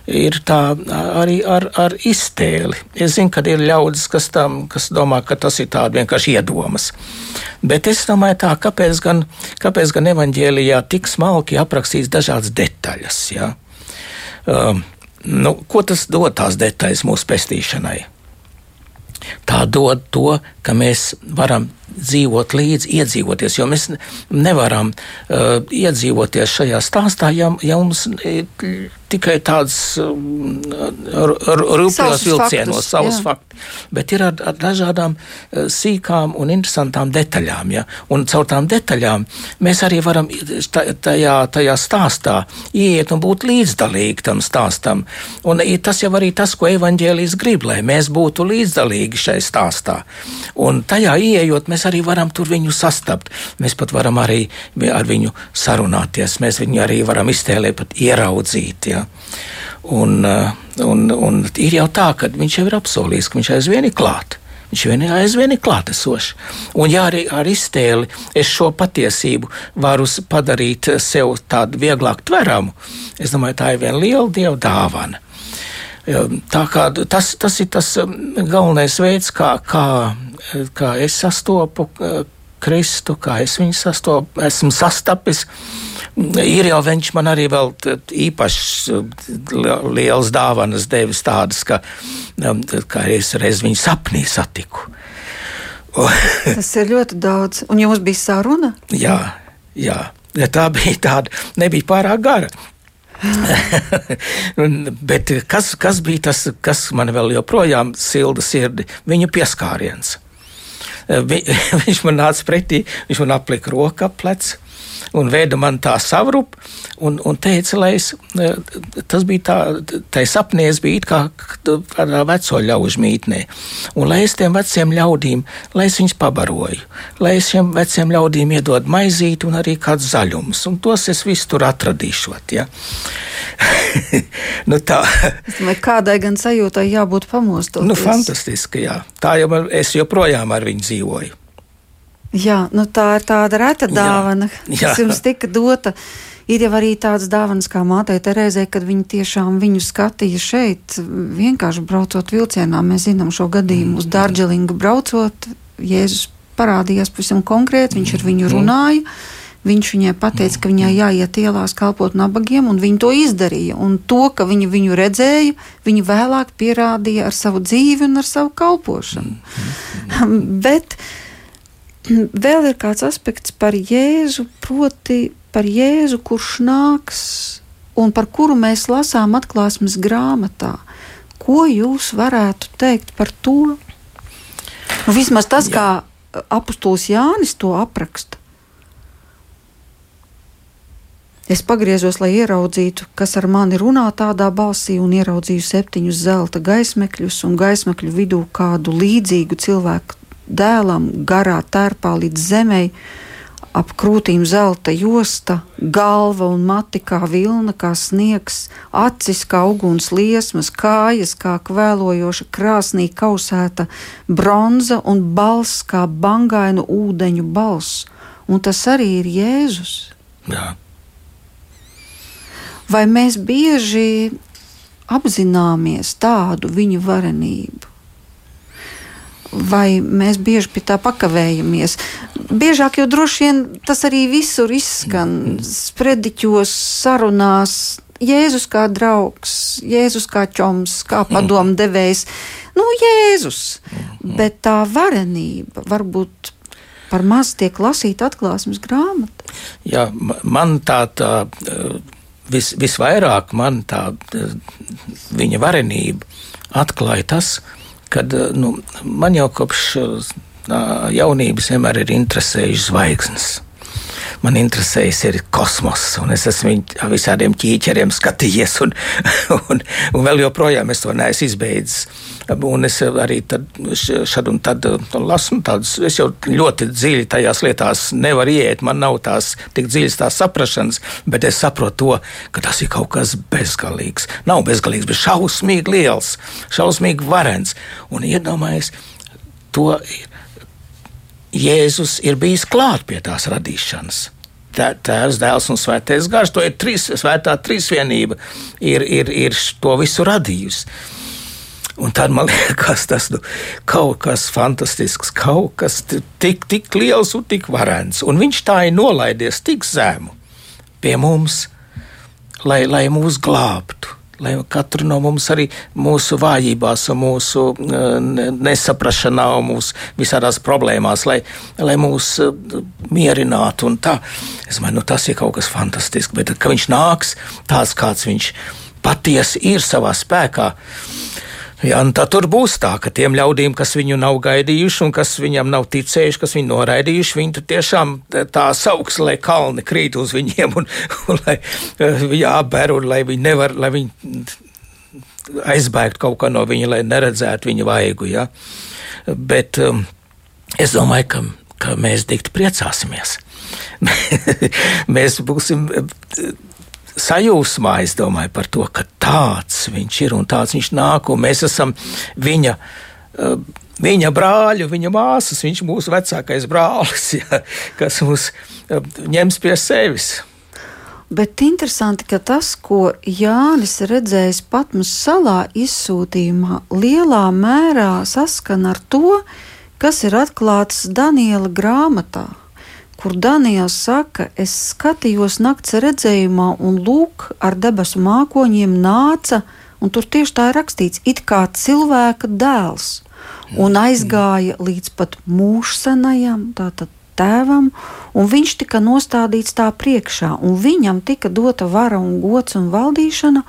ir tā arī ar, ar iztēli. Es zinu, ka ir ļaudis, kas, tam, kas domā, ka tas ir tāds vienkārši iedomas. Bet es domāju, tā, kāpēc gan, kāpēc gan evaņģēlijā tik smalki aprakstīts dažādas detaļas. Ja? Um, nu, ko tas dod tās detaļas mūsu pestīšanai? Tā dod to, ka mēs varam dzīvot līdzi, iedzīvoties, jo mēs nevaram uh, iedzīvoties šajā stāstā, ja, ja mums tikai tāds um, rūpīgos vilcienos, savus faktus. Bet ir ar, ar dažādām uh, sīkām un interesantām detaļām. Ja? Un caur tām detaļām mēs arī varam tajā, tajā stāstā iet un būt līdzdalīgi tam stāstam. Un tas jau arī tas, ko evaņģēlijas grib, lai mēs būtu līdzdalīgi šai stāstā. Un tajā ieejot, mēs arī varam tur viņu sastapt. Mēs pat varam arī ar viņu sarunāties. Mēs viņu arī varam iztēlēt, pat ieraudzīt. Ja? Un, uh, un, un ir jau tā, ka viņš jau ir apsolījis, ka viņš aizvien ir klāts. Viņš vien aizvien ir klātesošs. Un, ja arī ar iztēli es šo patiesību varu padarīt sev tādu vieglāk tveramu, es domāju, tā ir viena liela dieva dāvana. Tā kā tas, tas ir tas um, galvenais veids, kā, kā, kā es sastopu uh, Kristu, kā es viņu sastopu, esmu sastapis. Ir jau viņš man arī vēl īpaši liels dāvanas devis tādas, ka, um, ka es reiz viņu sapnī satiku. Tas ir ļoti daudz. Un jums bija saruna? Jā, jā. Tā bija tāda, nebija pārāk gara. Bet kas, kas bija tas, kas man vēl joprojām silda sirdi? Viņa pieskāriens. Vi, viņš man nāca pretī, viņš man aplika roku ap plecu un veida man tā savrup un, un teica, lai es, e, tas bija tā, tai sapnē es biju kā tādā veco ļaužu mītnē, un lai es tiem veciem ļaudīm, lai es viņus pabaroju, lai es šiem veciem ļaudīm iedod maizīti un arī kāds zaļums, un tos es visu tur atradīšot, ja. nu tā. Es domāju, kādai gan sajūtai jābūt pamostot. Nu, fantastiski, jā. Tā jau man, es joprojām ar viņu dzīvoju. Jā, nu tā ir tāda reta dāvana, jā, jā. kas jums tika dota. Ir jau arī tādas dāvanas kā mātei Terēzē, kad viņi tiešām viņu skatīja šeit, vienkārši braucot vilcienā. Mēs zinām šo gadījumu, uz Dārģelingu braucot, Jēzus parādījās pavisam konkrēti, viņš ar viņu runāja. Viņš viņai pateica, ka viņai jāiet ielās kalpot nabagiem, un viņa to izdarīja. Un to, ka viņa viņu redzēja, viņa vēlāk pierādīja ar savu dzīvi un ar savu kalpošanu. Bet vēl ir kāds aspekts par Jēzu, proti par Jēzu, kurš nāks un par kuru mēs lasām atklāsmes grāmatā. Ko jūs varētu teikt par to? Nu, vismaz tas, Jā. kā apustulis Jānis to apraksta. Es pagriezos, lai ieraudzītu, kas ar mani runā tādā balsī, un ieraudzīju septiņus zelta gaismekļus, un gaismekļu vidū kādu līdzīgu cilvēku dēlam garā tērpā līdz zemei, ap krūtīm zelta josta, galva un mati kā vilna, kā sniegs, acis kā uguns liesmas, kājas kā kvēlojoša krāsnī kausēta bronza un balss kā bangainu ūdeņu balss. Un tas arī ir Jēzus. Jā. Vai mēs bieži apzināmies tādu viņa varenību? Vai mēs bieži pie tā pakavējamies. Biežāk jau droši vien tas arī visur izskan sprediķos, sarunās. Jēzus kā draugs, Jēzus kā čoms, kā padomdevējs. Nu, Jēzus. Bet tā varenība varbūt par maz tiek lasīta atklāsmes grāmata. Jā, man tā, tā vis, visvairāk man tā viņa varenība atklāja tas, kad eh, nu, man jau kopš eh, jaunības vienmēr ir interesējušas zvaigznes. Man interesējas ir kosmos, un es esmu viņu visādiem ķīķeriem skatījies, un, un, un vēl joprojām es to neesmu izbeidzis. Un es arī šad un tad lasu tādus, es jau ļoti dziļi tajās lietās nevaru iet, man nav tās tik dziļas tās saprašanas, bet es saprotu to, ka tas ir kaut kas bezgalīgs. Nav bezgalīgs, bet šausmīgi liels, šausmīgi varens. Un iedomājies, to Jēzus ir bijis klāt pie tās radīšanas. Tēvs, dēls un svētais gars, to ir trīs, svētā trīsvienība, ir, ir, ir to visu radījusi. Un tad man liekas, tas nu, kaut kas fantastisks, kaut kas tik, tik liels un tik varens. Un viņš tā ir nolaidies tik zemu pie mums, lai, lai mūs glābtu, lai katru no mums arī mūsu vājībās, mūsu nesaprašanā, mūsu visādās problēmās, lai, lai mūs mierinātu un tā. Es domāju, nu, tas ir kaut kas fantastisks, bet kad viņš nāks tāds, kāds viņš patiesi ir savā spēkā. Jā, tā tur būs tā, ka tiem ļaudīm, kas viņu nav gaidījuši un kas viņam nav ticējuši, kas viņu noraidījuši, viņi tiešām tā sauks, lai kalni krīt uz viņiem un, un lai jāber un lai viņi nevar, lai viņi aizbēgt kaut kā no viņa, lai neredzētu viņa vaigu. Ja? Bet um, es domāju, ka, ka mēs dikti priecāsimies. mēs būsim sajūsmā, es domāju par to, ka tāds viņš ir un tāds viņš nāk, un mēs esam viņa. Uh, viņa brāļu, viņa māsas, viņš ir mūsu vecākais brālis, ja, kas mūs uh, ņems pie sevis. Bet interesanti, ka tas, ko Jānis redzējis Patmas salā izsūtījumā, lielā mērā saskana ar to, kas ir atklāts Daniela grāmatā kur Daniels saka, es skatījos nakts redzējumā, un lūk, ar debesu mākoņiem nāca, un tur tieši tā ir rakstīts, it kā cilvēka dēls, un aizgāja līdz pat mūžsanajam, tātad tēvam, un viņš tika nostādīts tā priekšā, un viņam tika dota vara un gods un valdīšana,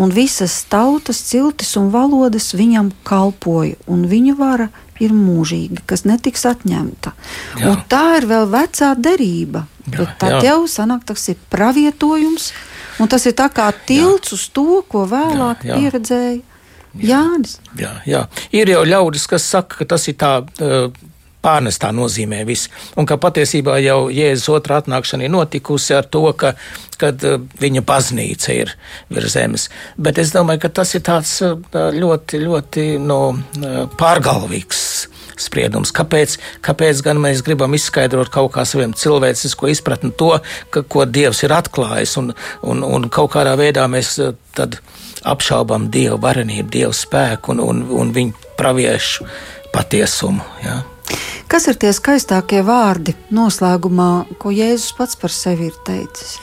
un visas tautas, ciltis un valodas viņam kalpoja, un viņa vara ir mūžīga, kas netiks atņemta. Tā ir vēl vecā derība. Jā, tad jā. jau sanāk, tas ir pravietojums, un tas ir kā tilts jā. uz to, ko vēlāk jā, jā. pieredzēja jā. Jānis. Jā, jā. Ir jau ļaudis, kas saka, ka tas ir tā. Uh, pārnestā nozīmē viss. Un ka patiesībā jau Jēzus otrā atnākšana ir notikusi ar to, ka kad uh, viņa baznīca ir virs zemes. Bet es domāju, ka tas ir tāds uh, ļoti, ļoti no, uh, pārgalvīgs spriedums. Kāpēc, kāpēc gan mēs gribam izskaidrot kaut kā saviem cilvēcisko izpratni to, ka, ko Dievs ir atklājis, un, un, un kaut kādā veidā mēs tad apšaubām Dieva varenību, Dieva spēku un, un, un viņa praviešu patiesumu. Ja? Kas ir tie skaistākie vārdi noslēgumā, ko Jēzus pats par sevi ir teicis?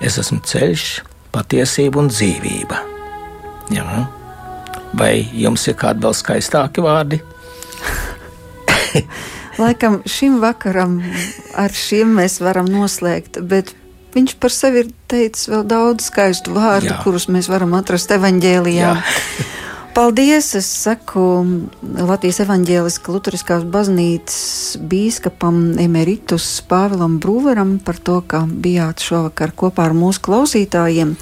Es esmu ceļš, patiesība un dzīvība. Jā. Vai jums ir kādi vēl skaistāki vārdi? Laikam šim vakaram ar šiem mēs varam noslēgt, bet viņš par sevi ir teicis vēl daudz skaistu vārdu, Jā. kurus mēs varam atrast evaņģēlijā. Paldies! Es saku Latvijas evaņģēliskā Lutheriskās baznīcas bīskapam Emeritus Pāvilam Brūveram par to, ka bijāt šovakar kopā ar mūsu klausītājiem.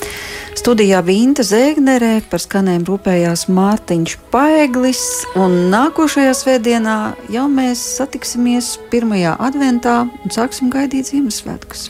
Studijā Vinta Zēgnerē par skanējumu rūpējās Mārtiņš Paeglis, un nākošajā svētdienā jau mēs satiksimies pirmajā adventā un sāksim gaidīt Ziemassvētkus.